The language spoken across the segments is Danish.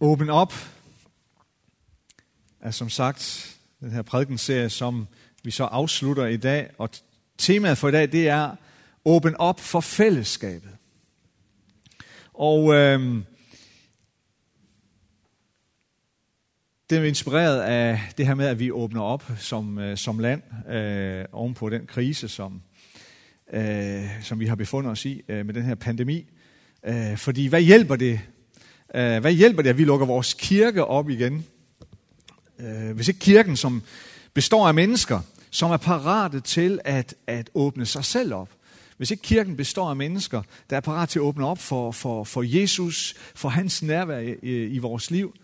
Åben op er som sagt den her prædikenserie, som vi så afslutter i dag. Og temaet for i dag, det er åben op for fællesskabet. Og øh, det er inspireret af det her med, at vi åbner op som, øh, som land øh, ovenpå den krise, som, øh, som vi har befundet os i øh, med den her pandemi. Øh, fordi hvad hjælper det Øh, hvad hjælper det, at vi lukker vores kirke op igen? Øh, hvis ikke kirken, som består af mennesker, som er parate til at, at åbne sig selv op. Hvis ikke kirken består af mennesker, der er parat til at åbne op for, for, for Jesus, for hans nærvær i, i vores liv.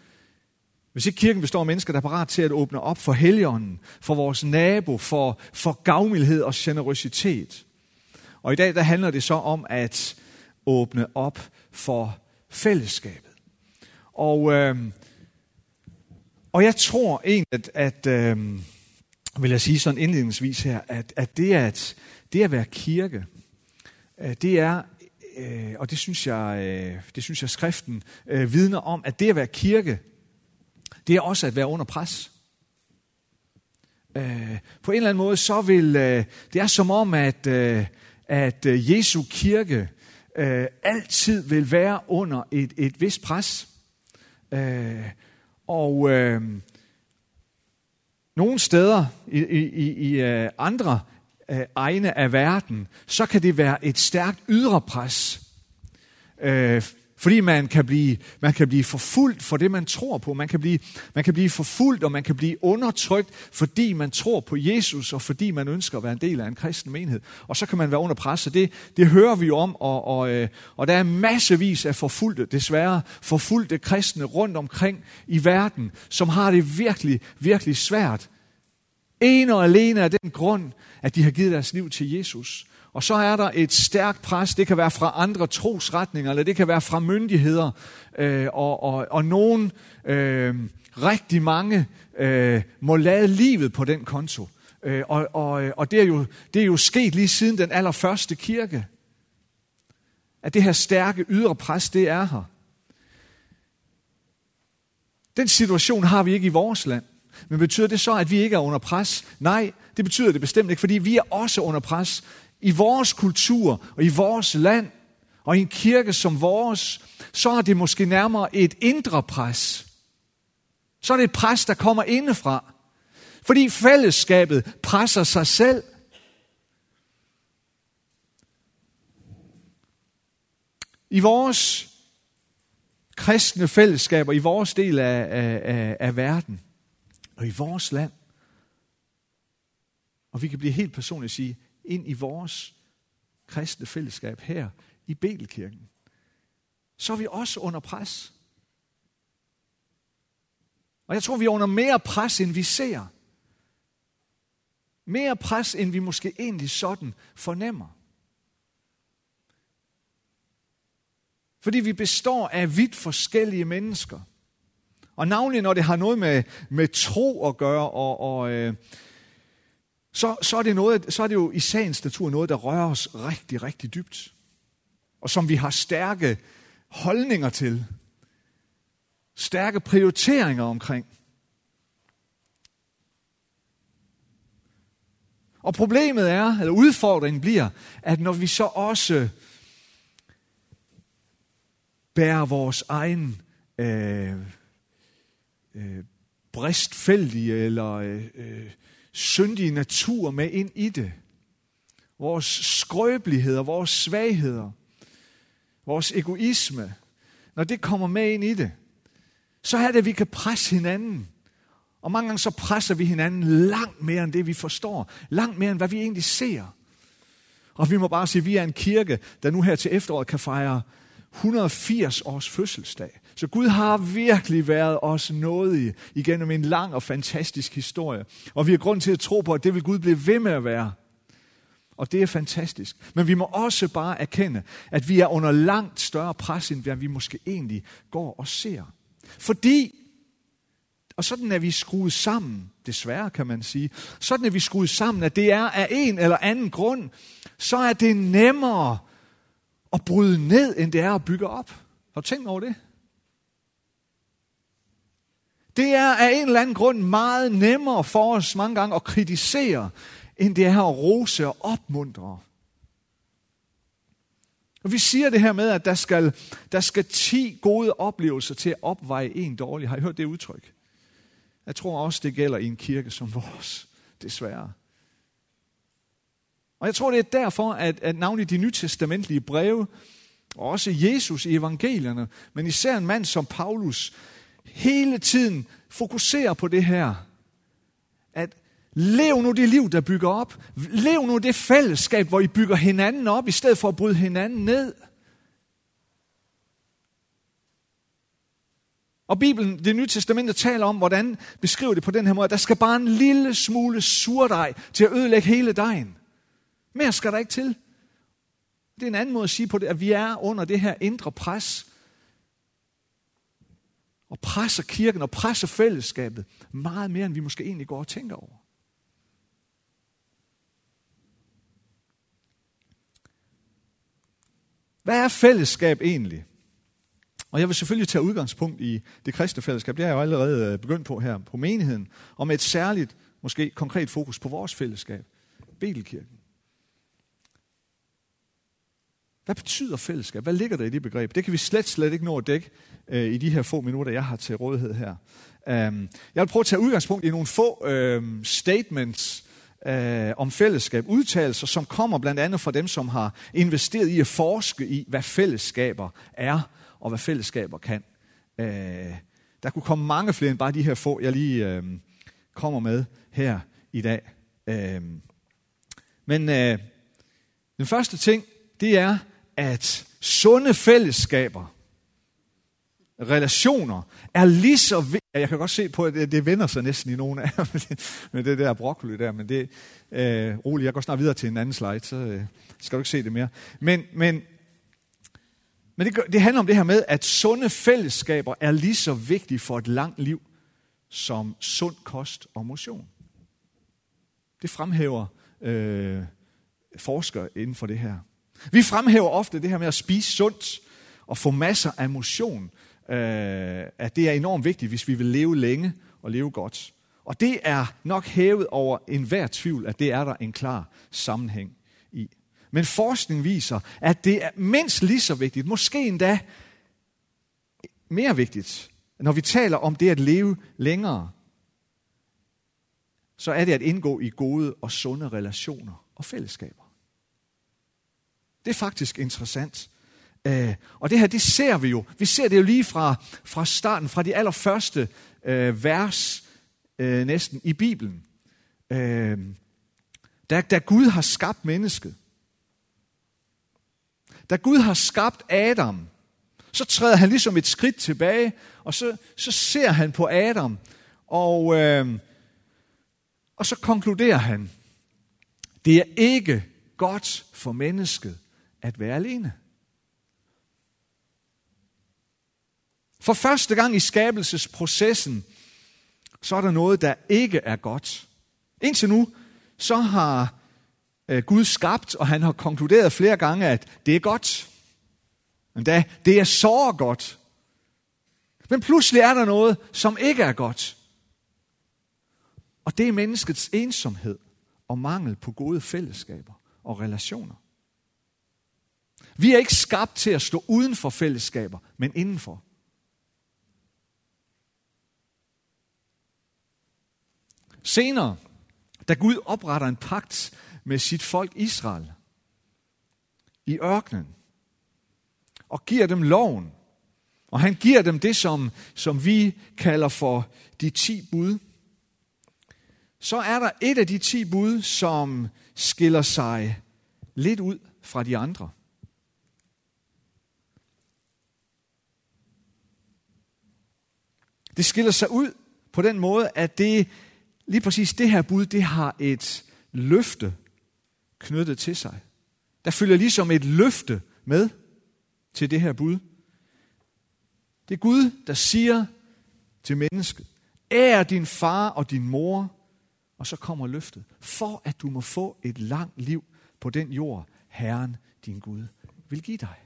Hvis ikke kirken består af mennesker, der er parat til at åbne op for helligånden, for vores nabo, for, for gavmildhed og generøsitet. Og i dag der handler det så om at åbne op for fællesskabet. Og, øh, og jeg tror egentlig, at, at øh, vil jeg sige sådan indledningsvis her, at, at det, at det at være kirke, øh, det er, øh, og det synes jeg, øh, det synes jeg skriften øh, vidner om, at det at være kirke, det er også at være under pres. Øh, på en eller anden måde, så vil øh, det er som om, at, øh, at øh, Jesu kirke øh, altid vil være under et, et vist pres. Øh, og øh, nogle steder i, i, i øh, andre øh, egne af verden, så kan det være et stærkt ydre pres. Øh, fordi man kan, blive, man kan blive forfulgt for det, man tror på. Man kan, blive, man kan blive forfulgt, og man kan blive undertrykt, fordi man tror på Jesus, og fordi man ønsker at være en del af en kristen menighed. Og så kan man være under pres, og det, det hører vi jo om, og, og, øh, og der er massevis af forfulgte, desværre forfulgte kristne rundt omkring i verden, som har det virkelig, virkelig svært. En og alene af den grund, at de har givet deres liv til Jesus. Og så er der et stærkt pres, det kan være fra andre trosretninger, eller det kan være fra myndigheder, øh, og, og, og nogen, øh, rigtig mange, øh, må lade livet på den konto. Øh, og og, og det, er jo, det er jo sket lige siden den allerførste kirke, at det her stærke ydre pres, det er her. Den situation har vi ikke i vores land. Men betyder det så, at vi ikke er under pres? Nej, det betyder det bestemt ikke, fordi vi er også under pres i vores kultur og i vores land og i en kirke som vores, så er det måske nærmere et indre pres. Så er det et pres, der kommer indefra. Fordi fællesskabet presser sig selv. I vores kristne fællesskaber, i vores del af, af, af verden og i vores land, og vi kan blive helt personligt sige, ind i vores kristne fællesskab her i Belkirken, så er vi også under pres. Og jeg tror, vi er under mere pres, end vi ser. Mere pres, end vi måske egentlig sådan fornemmer. Fordi vi består af vidt forskellige mennesker. Og navnlig når det har noget med, med tro at gøre, og, og øh, så, så, er det noget, så er det jo i sagens natur noget, der rører os rigtig, rigtig dybt. Og som vi har stærke holdninger til. Stærke prioriteringer omkring. Og problemet er, eller udfordringen bliver, at når vi så også bærer vores egen øh, øh, bristfældige eller øh, øh syndige natur med ind i det. Vores skrøbeligheder, vores svagheder, vores egoisme, når det kommer med ind i det, så er det, at vi kan presse hinanden. Og mange gange så presser vi hinanden langt mere end det, vi forstår. Langt mere end hvad vi egentlig ser. Og vi må bare sige, at vi er en kirke, der nu her til efteråret kan fejre 180 års fødselsdag. Så Gud har virkelig været os nådig igennem en lang og fantastisk historie. Og vi har grund til at tro på, at det vil Gud blive ved med at være. Og det er fantastisk. Men vi må også bare erkende, at vi er under langt større pres, end hvad vi måske egentlig går og ser. Fordi, og sådan er vi skruet sammen, desværre kan man sige, sådan er vi skruet sammen, at det er af en eller anden grund, så er det nemmere at bryde ned, end det er at bygge op. Har du tænkt over det? Det er af en eller anden grund meget nemmere for os mange gange at kritisere, end det er at rose og opmuntre. Og vi siger det her med, at der skal, der skal 10 gode oplevelser til at opveje en dårlig. Har I hørt det udtryk? Jeg tror også, det gælder i en kirke som vores, desværre. Og jeg tror, det er derfor, at, at navnlig de nytestamentlige breve, og også Jesus i evangelierne, men især en mand som Paulus, hele tiden fokuserer på det her. At lev nu det liv, der bygger op. Lev nu det fællesskab, hvor I bygger hinanden op, i stedet for at bryde hinanden ned. Og Bibelen, det nye testamente, taler om, hvordan beskriver det på den her måde. Der skal bare en lille smule surdej til at ødelægge hele dejen. Mere skal der ikke til. Det er en anden måde at sige på det, at vi er under det her indre pres. Og presser kirken og presser fællesskabet meget mere, end vi måske egentlig går og tænker over. Hvad er fællesskab egentlig? Og jeg vil selvfølgelig tage udgangspunkt i det kristne fællesskab. Det har jeg jo allerede øh, begyndt på her på menigheden. Og med et særligt, måske konkret fokus på vores fællesskab. Betelkirken. Hvad betyder fællesskab? Hvad ligger der i det begreb? Det kan vi slet, slet ikke nå at dække øh, i de her få minutter, jeg har til rådighed her. Um, jeg vil prøve at tage udgangspunkt i nogle få øh, statements øh, om fællesskab, udtalelser, som kommer blandt andet fra dem, som har investeret i at forske i, hvad fællesskaber er, og hvad fællesskaber kan. Øh, der kunne komme mange flere end bare de her få, jeg lige øh, kommer med her i dag. Øh, men øh, den første ting, det er, at sunde fællesskaber, relationer, er lige så vigtige. Jeg kan godt se på, at det, vender sig næsten i nogle af med det der broccoli der, men det øh, roligt, jeg går snart videre til en anden slide, så øh, skal du ikke se det mere. Men, men, men det, det handler om det her med, at sunde fællesskaber er lige så vigtige for et langt liv, som sund kost og motion. Det fremhæver øh, forskere inden for det her. Vi fremhæver ofte det her med at spise sundt og få masser af motion, øh, at det er enormt vigtigt, hvis vi vil leve længe og leve godt. Og det er nok hævet over enhver tvivl, at det er der en klar sammenhæng i. Men forskning viser, at det er mindst lige så vigtigt, måske endda mere vigtigt, når vi taler om det at leve længere, så er det at indgå i gode og sunde relationer og fællesskaber. Det er faktisk interessant. Øh, og det her, det ser vi jo. Vi ser det jo lige fra, fra starten, fra de allerførste øh, vers øh, næsten i Bibelen. Øh, da, da Gud har skabt mennesket, da Gud har skabt Adam, så træder han ligesom et skridt tilbage, og så, så ser han på Adam, og, øh, og så konkluderer han, det er ikke godt for mennesket at være alene. For første gang i skabelsesprocessen, så er der noget, der ikke er godt. Indtil nu, så har øh, Gud skabt, og han har konkluderet flere gange, at det er godt. Men da, det er så godt. Men pludselig er der noget, som ikke er godt. Og det er menneskets ensomhed og mangel på gode fællesskaber og relationer. Vi er ikke skabt til at stå uden for fællesskaber, men indenfor. Senere, da Gud opretter en pagt med sit folk Israel i ørkenen, og giver dem loven, og han giver dem det, som, som vi kalder for de ti bud, så er der et af de ti bud, som skiller sig lidt ud fra de andre. Det skiller sig ud på den måde, at det lige præcis det her bud, det har et løfte knyttet til sig. Der følger ligesom et løfte med til det her bud. Det er Gud, der siger til mennesket, ær din far og din mor, og så kommer løftet, for at du må få et langt liv på den jord, Herren din Gud vil give dig.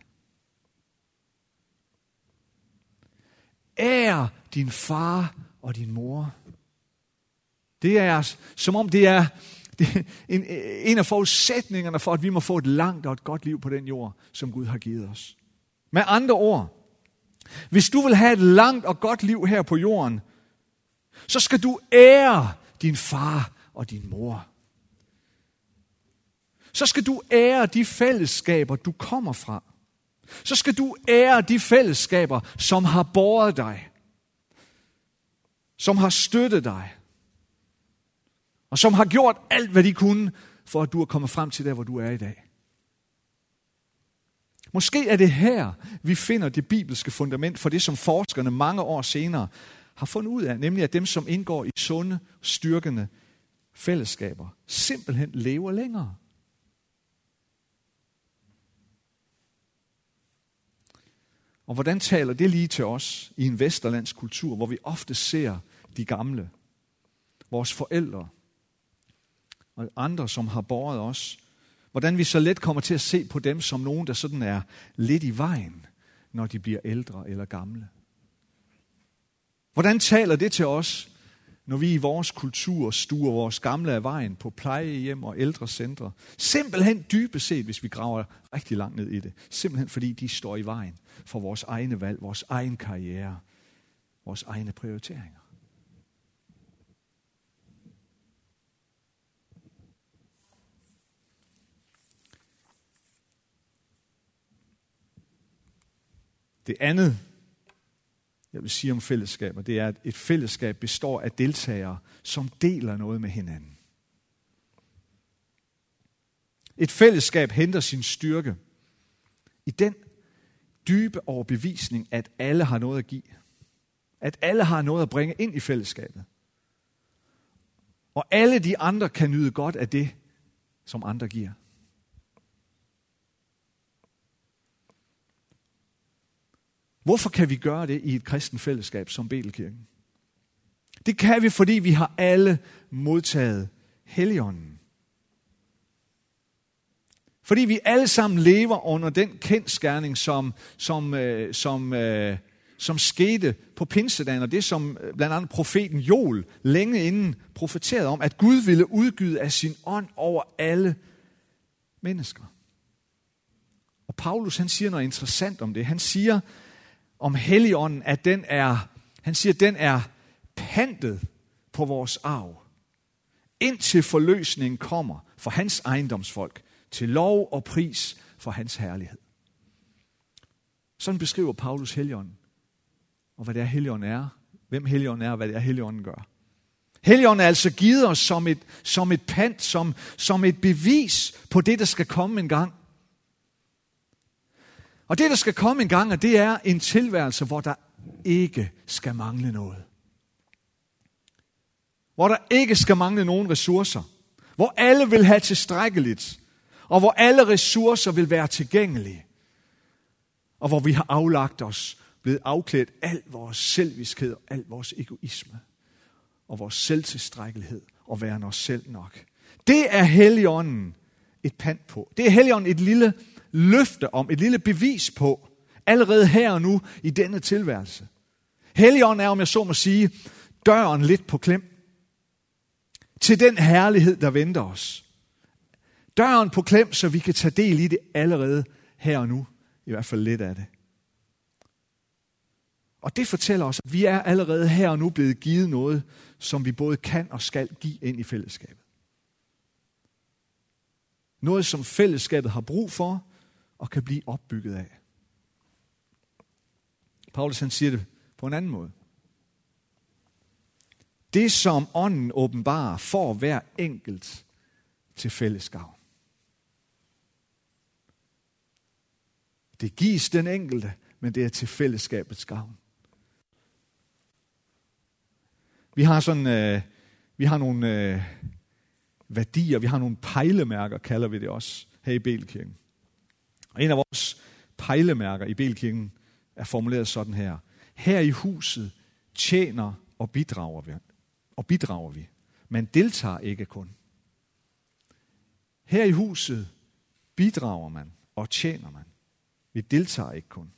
Ær din far og din mor. Det er som om det er det, en, en af forudsætningerne for, at vi må få et langt og et godt liv på den jord, som Gud har givet os. Med andre ord, hvis du vil have et langt og godt liv her på jorden, så skal du ære din far og din mor. Så skal du ære de fællesskaber, du kommer fra. Så skal du ære de fællesskaber, som har båret dig. Som har støttet dig. Og som har gjort alt, hvad de kunne, for at du er kommet frem til der, hvor du er i dag. Måske er det her, vi finder det bibelske fundament for det, som forskerne mange år senere har fundet ud af, nemlig at dem, som indgår i sunde, styrkende fællesskaber, simpelthen lever længere. Og hvordan taler det lige til os i en vesterlandsk kultur, hvor vi ofte ser de gamle, vores forældre og andre, som har båret os, hvordan vi så let kommer til at se på dem som nogen, der sådan er lidt i vejen, når de bliver ældre eller gamle. Hvordan taler det til os, når vi i vores kultur stuer vores gamle af vejen på plejehjem og ældrecentre? Simpelthen dybest set, hvis vi graver rigtig langt ned i det. Simpelthen fordi de står i vejen for vores egne valg, vores egen karriere, vores egne prioriteringer. Det andet, jeg vil sige om fællesskaber, det er, at et fællesskab består af deltagere, som deler noget med hinanden. Et fællesskab henter sin styrke i den dybe overbevisning, at alle har noget at give. At alle har noget at bringe ind i fællesskabet. Og alle de andre kan nyde godt af det, som andre giver. Hvorfor kan vi gøre det i et kristen fællesskab som Betelkirken? Det kan vi, fordi vi har alle modtaget Helligånden. Fordi vi alle sammen lever under den kendskærning, som, som, øh, som, øh, som skete på pinsedagen, og det som øh, blandt andet profeten Joel længe inden profeterede om, at Gud ville udgyde af sin ånd over alle mennesker. Og Paulus han siger noget interessant om det. Han siger, om Helligånden, at den er, han siger, at den er pantet på vores arv. Indtil forløsningen kommer for hans ejendomsfolk, til lov og pris for hans herlighed. Sådan beskriver Paulus Helligånden, og hvad det er, Helligånden er, hvem Helligånden er, og hvad det er, Helligånden gør. Helligånden er altså givet os som et, som et pant, som, som et bevis på det, der skal komme en gang. Og det, der skal komme en gang, det er en tilværelse, hvor der ikke skal mangle noget. Hvor der ikke skal mangle nogen ressourcer. Hvor alle vil have tilstrækkeligt. Og hvor alle ressourcer vil være tilgængelige. Og hvor vi har aflagt os, blevet afklædt al vores selviskhed og al vores egoisme. Og vores selvtilstrækkelighed og være os selv nok. Det er Helligånden et pant på. Det er Helligånden et lille løfte om, et lille bevis på, allerede her og nu i denne tilværelse. Helligånden er, om jeg så må sige, døren lidt på klem til den herlighed, der venter os. Døren på klem, så vi kan tage del i det allerede her og nu. I hvert fald lidt af det. Og det fortæller os, at vi er allerede her og nu blevet givet noget, som vi både kan og skal give ind i fællesskabet. Noget, som fællesskabet har brug for, og kan blive opbygget af. Paulus han siger det på en anden måde. Det, som ånden åbenbarer, får hver enkelt til fællesskab. Det gives den enkelte, men det er til fællesskabets gavn. Vi har sådan, øh, vi har nogle øh, værdier, vi har nogle pejlemærker, kalder vi det også, her i Belkirken. Og en af vores pejlemærker i Belkirken er formuleret sådan her. Her i huset tjener og bidrager vi, og bidrager vi. Man deltager ikke kun. Her i huset bidrager man og tjener man. Vi deltager ikke kun.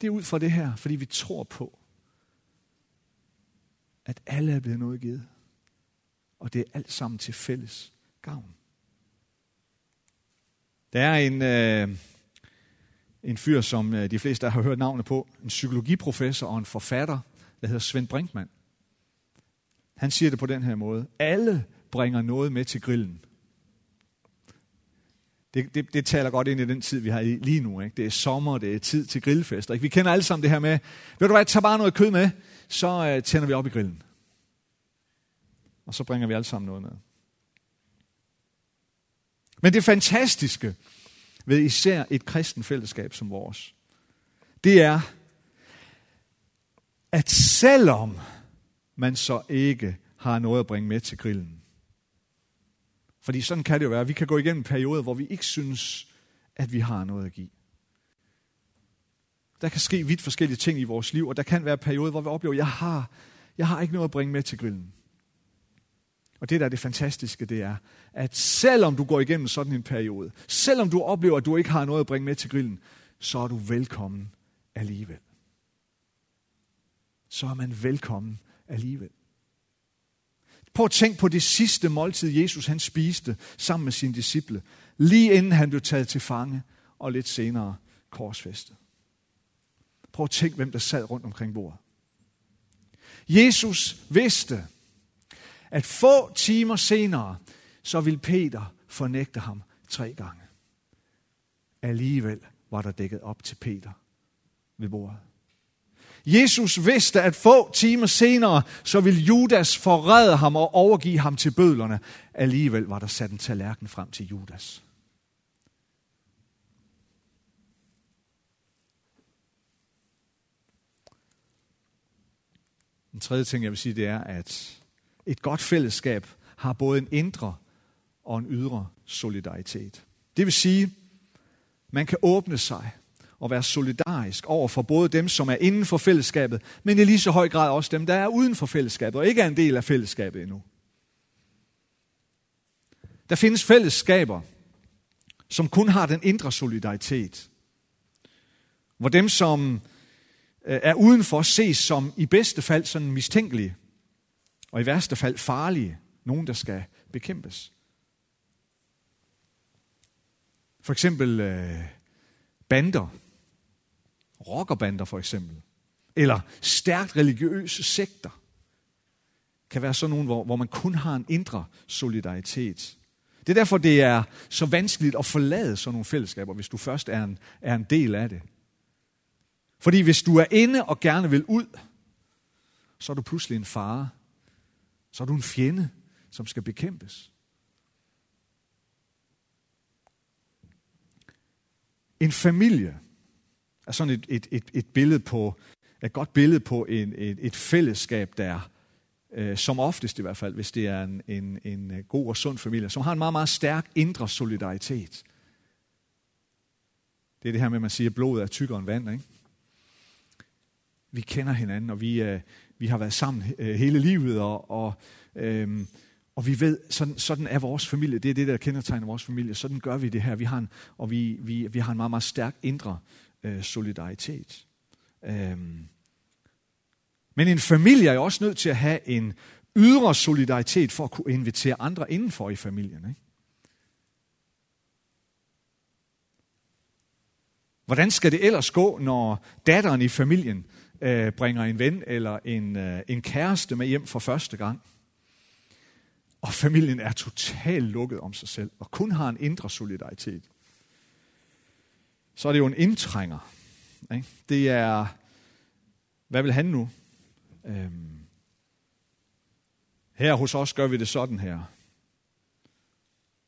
Det er ud fra det her, fordi vi tror på, at alle er blevet noget givet. Og det er alt sammen til fælles gavn. Der er en, øh, en fyr, som øh, de fleste har hørt navnet på, en psykologiprofessor og en forfatter, der hedder Svend Brinkmann. Han siger det på den her måde. Alle bringer noget med til grillen. Det, det, det taler godt ind i den tid, vi har lige nu. Ikke? Det er sommer, det er tid til grillfester. Ikke? Vi kender alle sammen det her med, ved du hvad, tag bare noget kød med, så øh, tænder vi op i grillen. Og så bringer vi alle sammen noget med. Men det fantastiske ved især et kristen fællesskab som vores, det er, at selvom man så ikke har noget at bringe med til grillen, fordi sådan kan det jo være. Vi kan gå igennem perioder, hvor vi ikke synes, at vi har noget at give. Der kan ske vidt forskellige ting i vores liv, og der kan være perioder, hvor vi oplever, at jeg har, jeg har ikke noget at bringe med til grillen. Og det, der er det fantastiske, det er, at selvom du går igennem sådan en periode, selvom du oplever, at du ikke har noget at bringe med til grillen, så er du velkommen alligevel. Så er man velkommen alligevel. Prøv at tænk på det sidste måltid, Jesus han spiste sammen med sine disciple, lige inden han blev taget til fange og lidt senere korsfæstet. Prøv at tænk, hvem der sad rundt omkring bordet. Jesus vidste, at få timer senere, så ville Peter fornægte ham tre gange. Alligevel var der dækket op til Peter ved bordet. Jesus vidste, at få timer senere, så ville Judas forræde ham og overgive ham til bødlerne. Alligevel var der sat en tallerken frem til Judas. Den tredje ting, jeg vil sige, det er, at et godt fællesskab har både en indre og en ydre solidaritet. Det vil sige, man kan åbne sig og være solidarisk over for både dem, som er inden for fællesskabet, men i lige så høj grad også dem, der er uden for fællesskabet og ikke er en del af fællesskabet endnu. Der findes fællesskaber, som kun har den indre solidaritet. Hvor dem, som øh, er udenfor, ses som i bedste fald sådan mistænkelige, og i værste fald farlige. Nogen, der skal bekæmpes. For eksempel øh, bander, rockerbander for eksempel, eller stærkt religiøse sekter, kan være sådan nogle, hvor, hvor man kun har en indre solidaritet. Det er derfor, det er så vanskeligt at forlade sådan nogle fællesskaber, hvis du først er en, er en del af det. Fordi hvis du er inde og gerne vil ud, så er du pludselig en fare. Så er du en fjende, som skal bekæmpes. En familie er sådan et, et, et, et billede på, et godt billede på en, et, et fællesskab, der øh, som oftest i hvert fald, hvis det er en, en, en øh, god og sund familie, som har en meget, meget stærk indre solidaritet. Det er det her med, at man siger, at blodet er tykkere end vand. Ikke? Vi kender hinanden, og vi, øh, vi har været sammen øh, hele livet, og, og, øh, og vi ved, sådan, sådan er vores familie. Det er det, der kendetegner vores familie. Sådan gør vi det her. Vi har en, og vi, vi, vi har en meget, meget stærk indre øh, solidaritet. Øhm. Men en familie er jo også nødt til at have en ydre solidaritet for at kunne invitere andre indenfor i familien. Ikke? Hvordan skal det ellers gå, når datteren i familien øh, bringer en ven eller en, øh, en kæreste med hjem for første gang? Og familien er totalt lukket om sig selv, og kun har en indre solidaritet så er det jo en indtrænger. Ikke? Det er, hvad vil han nu? Øhm, her hos os gør vi det sådan her.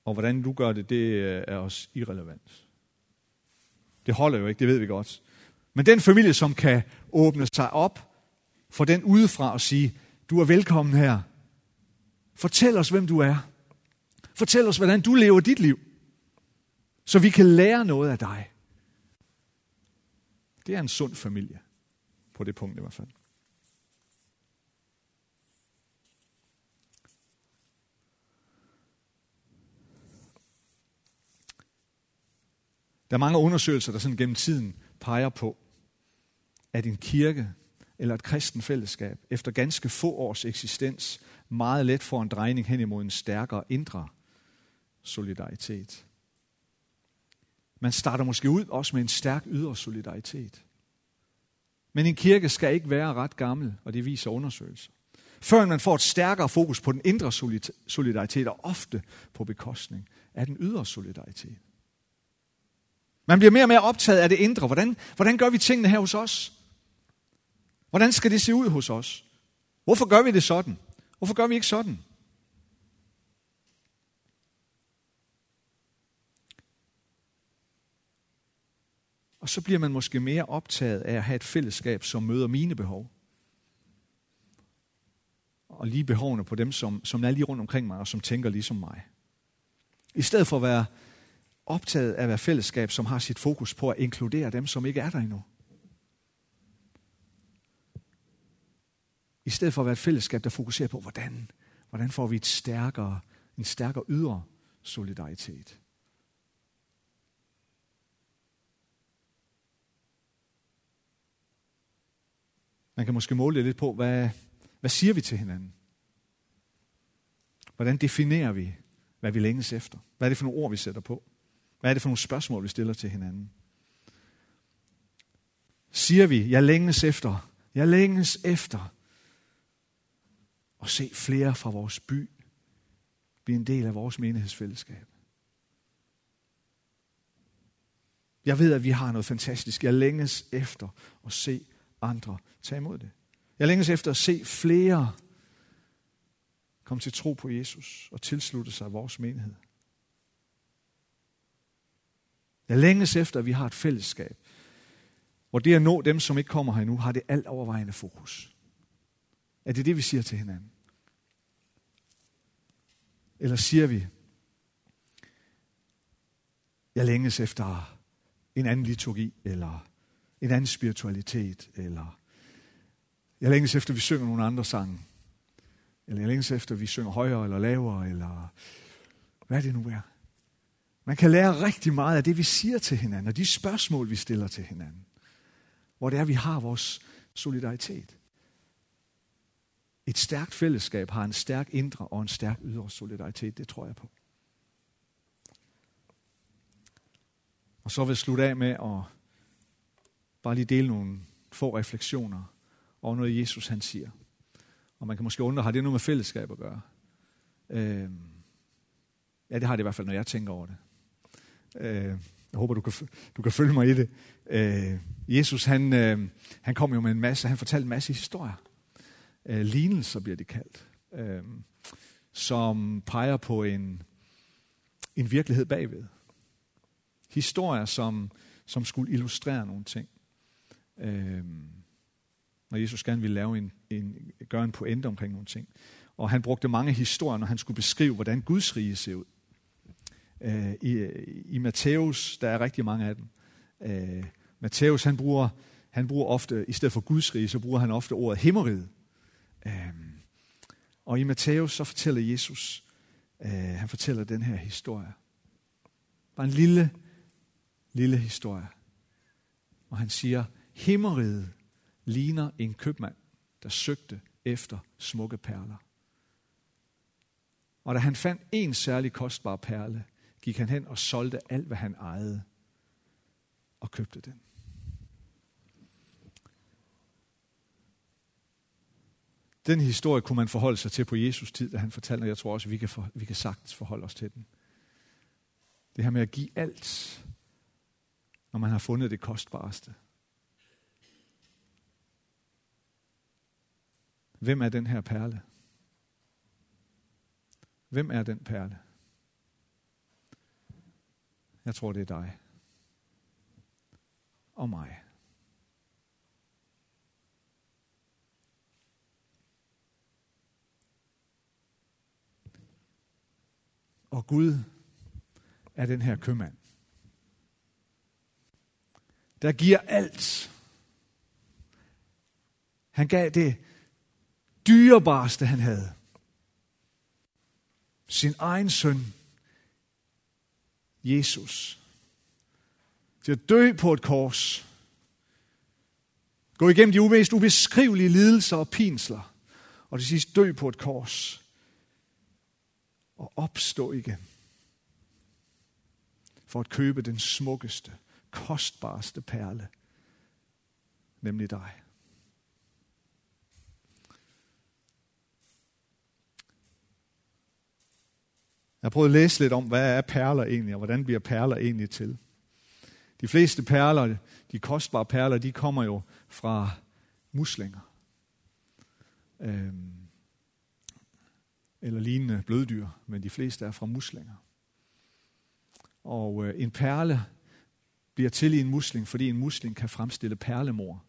Og hvordan du gør det, det øh, er os irrelevant. Det holder jo ikke, det ved vi godt. Men den familie, som kan åbne sig op for den udefra og sige, du er velkommen her. Fortæl os, hvem du er. Fortæl os, hvordan du lever dit liv. Så vi kan lære noget af dig. Det er en sund familie. På det punkt i hvert fald. Der er mange undersøgelser, der sådan gennem tiden peger på, at en kirke eller et kristen fællesskab efter ganske få års eksistens meget let får en drejning hen imod en stærkere indre solidaritet. Man starter måske ud også med en stærk ydre solidaritet. Men en kirke skal ikke være ret gammel, og det viser undersøgelser. Før man får et stærkere fokus på den indre solidaritet, og ofte på bekostning af den ydre solidaritet. Man bliver mere og mere optaget af det indre. Hvordan, hvordan gør vi tingene her hos os? Hvordan skal det se ud hos os? Hvorfor gør vi det sådan? Hvorfor gør vi ikke sådan? Og så bliver man måske mere optaget af at have et fællesskab, som møder mine behov. Og lige behovene på dem, som, som er lige rundt omkring mig, og som tænker ligesom mig. I stedet for at være optaget af at være fællesskab, som har sit fokus på at inkludere dem, som ikke er der endnu. I stedet for at være et fællesskab, der fokuserer på, hvordan, hvordan får vi et stærkere, en stærkere ydre solidaritet. Man kan måske måle lidt på, hvad, hvad siger vi til hinanden? Hvordan definerer vi, hvad vi længes efter? Hvad er det for nogle ord, vi sætter på? Hvad er det for nogle spørgsmål, vi stiller til hinanden? Siger vi, jeg længes efter, jeg længes efter og se flere fra vores by blive en del af vores menighedsfællesskab. Jeg ved, at vi har noget fantastisk. Jeg længes efter at se andre tage imod det. Jeg længes efter at se flere komme til tro på Jesus og tilslutte sig vores menighed. Jeg længes efter, at vi har et fællesskab, hvor det at nå dem, som ikke kommer her endnu, har det alt overvejende fokus. Er det det, vi siger til hinanden? Eller siger vi, jeg længes efter en anden liturgi, eller en anden spiritualitet, eller jeg længes efter, at vi synger nogle andre sange, eller jeg længes efter, at vi synger højere eller lavere, eller hvad det nu er. Man kan lære rigtig meget af det, vi siger til hinanden, og de spørgsmål, vi stiller til hinanden. Hvor det er, vi har vores solidaritet. Et stærkt fællesskab har en stærk indre og en stærk ydre solidaritet. Det tror jeg på. Og så vil jeg slutte af med at bare lige dele nogle få refleksioner over noget, Jesus han siger. Og man kan måske undre, har det noget med fællesskab at gøre? Øh, ja, det har det i hvert fald, når jeg tænker over det. Øh, jeg håber, du kan, du kan følge mig i det. Øh, Jesus, han, øh, han kom jo med en masse, han fortalte en masse historier. Øh, lignelser bliver det kaldt. Øh, som peger på en, en virkelighed bagved. Historier, som, som skulle illustrere nogle ting. Øh, når Jesus gerne ville lave en, en, gøre en pointe omkring nogle ting. Og han brugte mange historier, når han skulle beskrive, hvordan Guds rige ser ud. Øh, I, I Matthæus, der er rigtig mange af dem. Øh, Matthæus, han bruger, han bruger ofte, i stedet for Guds rige, så bruger han ofte ordet himmeriget. Øh, og i Matthæus, så fortæller Jesus, øh, han fortæller den her historie. Bare en lille, lille historie. Og han siger, himmeriget ligner en købmand, der søgte efter smukke perler. Og da han fandt en særlig kostbar perle, gik han hen og solgte alt, hvad han ejede, og købte den. Den historie kunne man forholde sig til på Jesus tid, da han fortalte, og jeg tror også, vi kan, for, vi kan sagtens forholde os til den. Det her med at give alt, når man har fundet det kostbareste. Hvem er den her perle? Hvem er den perle? Jeg tror, det er dig. Og mig. Og Gud er den her købmand, der giver alt. Han gav det dyrebarste, han havde. Sin egen søn, Jesus, til at dø på et kors, Gå igennem de mest ubeskrivelige lidelser og pinsler, og til sidst dø på et kors, og opstå igen, for at købe den smukkeste, kostbarste perle, nemlig dig. Jeg har prøvet at læse lidt om, hvad er perler egentlig, og hvordan bliver perler egentlig til. De fleste perler, de kostbare perler, de kommer jo fra muslinger. Øhm, eller lignende bløddyr, men de fleste er fra muslinger. Og øh, en perle bliver til i en musling, fordi en musling kan fremstille perlemor,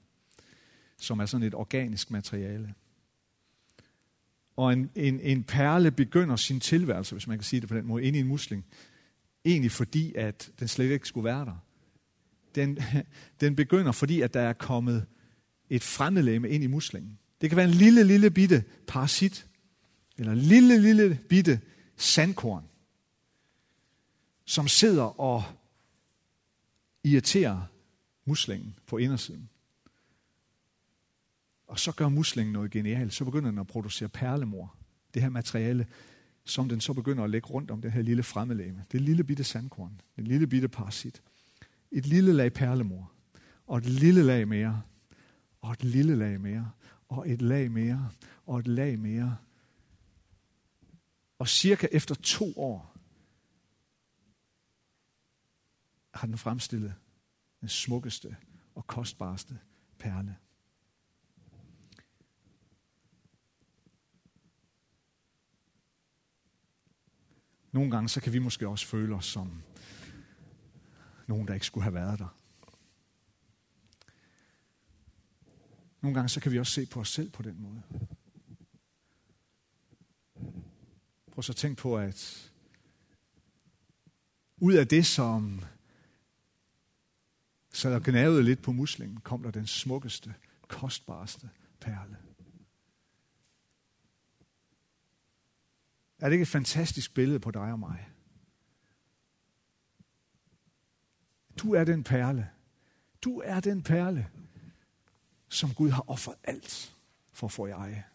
som er sådan et organisk materiale. Og en, en, en perle begynder sin tilværelse, hvis man kan sige det på den måde, ind i en musling, egentlig fordi, at den slet ikke skulle være der. Den, den begynder, fordi at der er kommet et fremmedlæme ind i muslingen. Det kan være en lille, lille bitte parasit, eller en lille, lille bitte sandkorn, som sidder og irriterer muslingen på indersiden. Og så gør muslingen noget genialt. Så begynder den at producere perlemor. Det her materiale, som den så begynder at lægge rundt om det her lille fremmelæme. Det lille bitte sandkorn. Det lille bitte parasit. Et lille lag perlemor. Og et lille lag mere. Og et lille lag mere. Og et lag mere. Og et lag mere. Og cirka efter to år har den fremstillet den smukkeste og kostbarste perle. Nogle gange så kan vi måske også føle os som nogen, der ikke skulle have været der. Nogle gange så kan vi også se på os selv på den måde. Prøv så at tænke på, at ud af det, som så der gnavede lidt på muslingen, kom der den smukkeste, kostbarste perle. Er det ikke et fantastisk billede på dig og mig? Du er den perle. Du er den perle, som Gud har offret alt for at få i eje.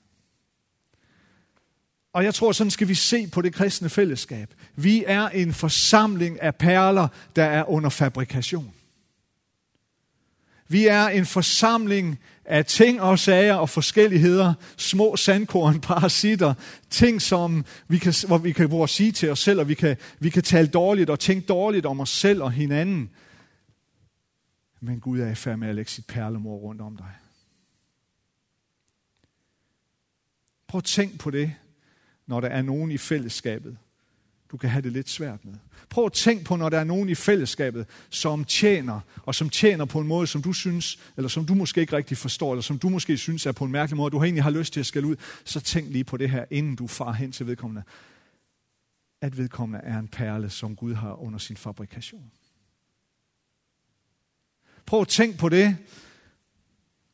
Og jeg tror, sådan skal vi se på det kristne fællesskab. Vi er en forsamling af perler, der er under fabrikation. Vi er en forsamling af ting og sager og forskelligheder, små sandkorn, parasitter, ting, som vi kan, hvor vi kan hvor sige til os selv, og vi kan, vi kan tale dårligt og tænke dårligt om os selv og hinanden. Men Gud er i færd med at lægge sit perlemor rundt om dig. Prøv at tænk på det, når der er nogen i fællesskabet, du kan have det lidt svært med. Prøv at tænk på, når der er nogen i fællesskabet, som tjener, og som tjener på en måde, som du synes, eller som du måske ikke rigtig forstår, eller som du måske synes er på en mærkelig måde, du egentlig har lyst til at skælde ud, så tænk lige på det her, inden du far hen til vedkommende. At vedkommende er en perle, som Gud har under sin fabrikation. Prøv at tænk på det,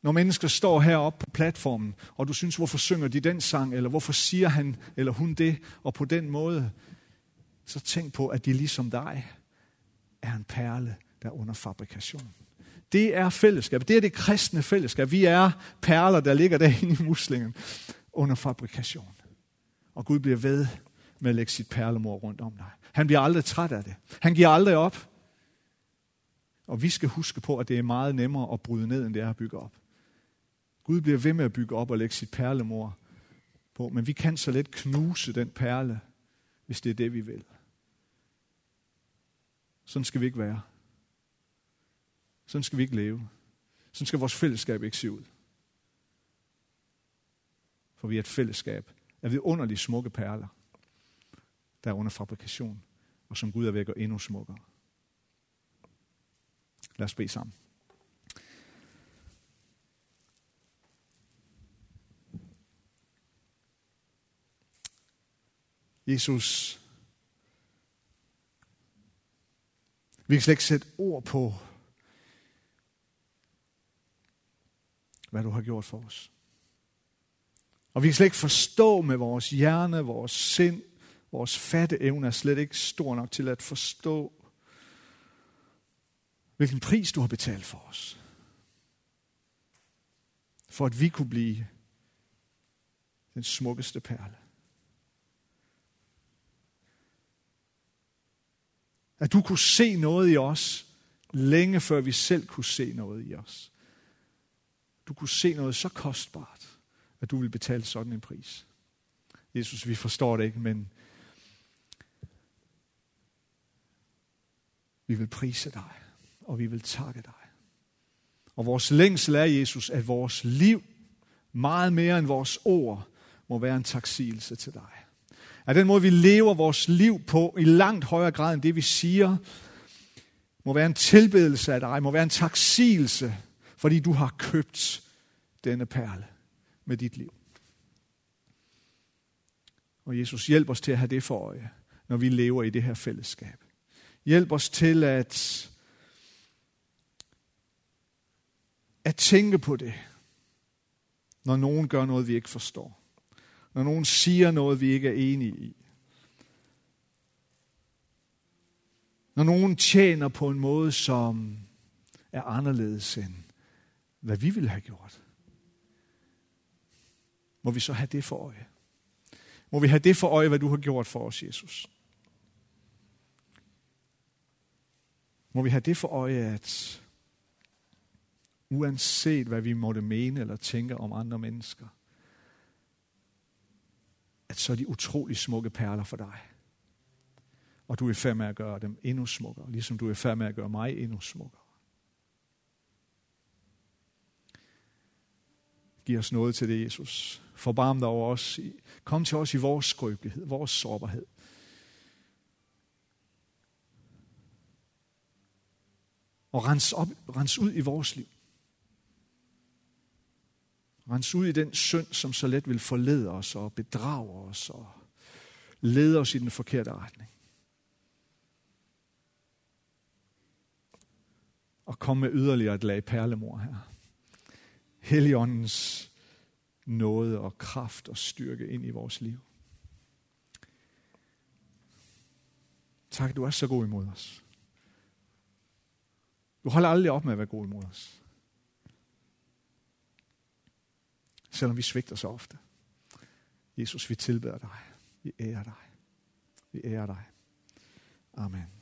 når mennesker står heroppe på platformen, og du synes, hvorfor synger de den sang, eller hvorfor siger han eller hun det, og på den måde, så tænk på, at de ligesom dig er en perle, der er under fabrikation. Det er fællesskab. Det er det kristne fællesskab. Vi er perler, der ligger derinde i muslingen under fabrikation. Og Gud bliver ved med at lægge sit perlemor rundt om dig. Han bliver aldrig træt af det. Han giver aldrig op. Og vi skal huske på, at det er meget nemmere at bryde ned, end det er at bygge op. Gud bliver ved med at bygge op og lægge sit perlemor på, men vi kan så let knuse den perle, hvis det er det, vi vil. Sådan skal vi ikke være. Sådan skal vi ikke leve. Sådan skal vores fællesskab ikke se ud. For vi er et fællesskab af vidunderlige smukke perler, der er under fabrikation, og som Gud er ved at gøre endnu smukkere. Lad os bede sammen. Jesus, Vi kan slet ikke sætte ord på, hvad du har gjort for os. Og vi kan slet ikke forstå med vores hjerne, vores sind, vores fatte evne er slet ikke stor nok til at forstå, hvilken pris du har betalt for os. for at vi kunne blive den smukkeste perle. At du kunne se noget i os, længe før vi selv kunne se noget i os. Du kunne se noget så kostbart, at du vil betale sådan en pris. Jesus, vi forstår det ikke, men vi vil prise dig, og vi vil takke dig. Og vores længsel er, Jesus, at vores liv, meget mere end vores ord, må være en taksigelse til dig. At den måde, vi lever vores liv på, i langt højere grad end det, vi siger, må være en tilbedelse af dig, må være en taksigelse, fordi du har købt denne perle med dit liv. Og Jesus, hjælp os til at have det for øje, når vi lever i det her fællesskab. Hjælp os til at, at tænke på det, når nogen gør noget, vi ikke forstår. Når nogen siger noget, vi ikke er enige i. Når nogen tjener på en måde, som er anderledes end, hvad vi ville have gjort. Må vi så have det for øje. Må vi have det for øje, hvad du har gjort for os, Jesus. Må vi have det for øje, at uanset hvad vi måtte mene eller tænke om andre mennesker, at så er de utrolig smukke perler for dig. Og du er i færd med at gøre dem endnu smukkere, ligesom du er i færd med at gøre mig endnu smukkere. Giv os noget til det, Jesus. Forbarm dig over os. Kom til os i vores skrøbelighed, vores sårbarhed. Og rens, op, rens ud i vores liv. Rens ud i den synd, som så let vil forlede os og bedrage os og lede os i den forkerte retning. Og kom med yderligere et lag perlemor her. Helligåndens nåde og kraft og styrke ind i vores liv. Tak, du er så god imod os. Du holder aldrig op med at være god imod os. Selvom vi svigter så ofte. Jesus, vi tilbeder dig. Vi ærer dig. Vi ærer dig. Amen.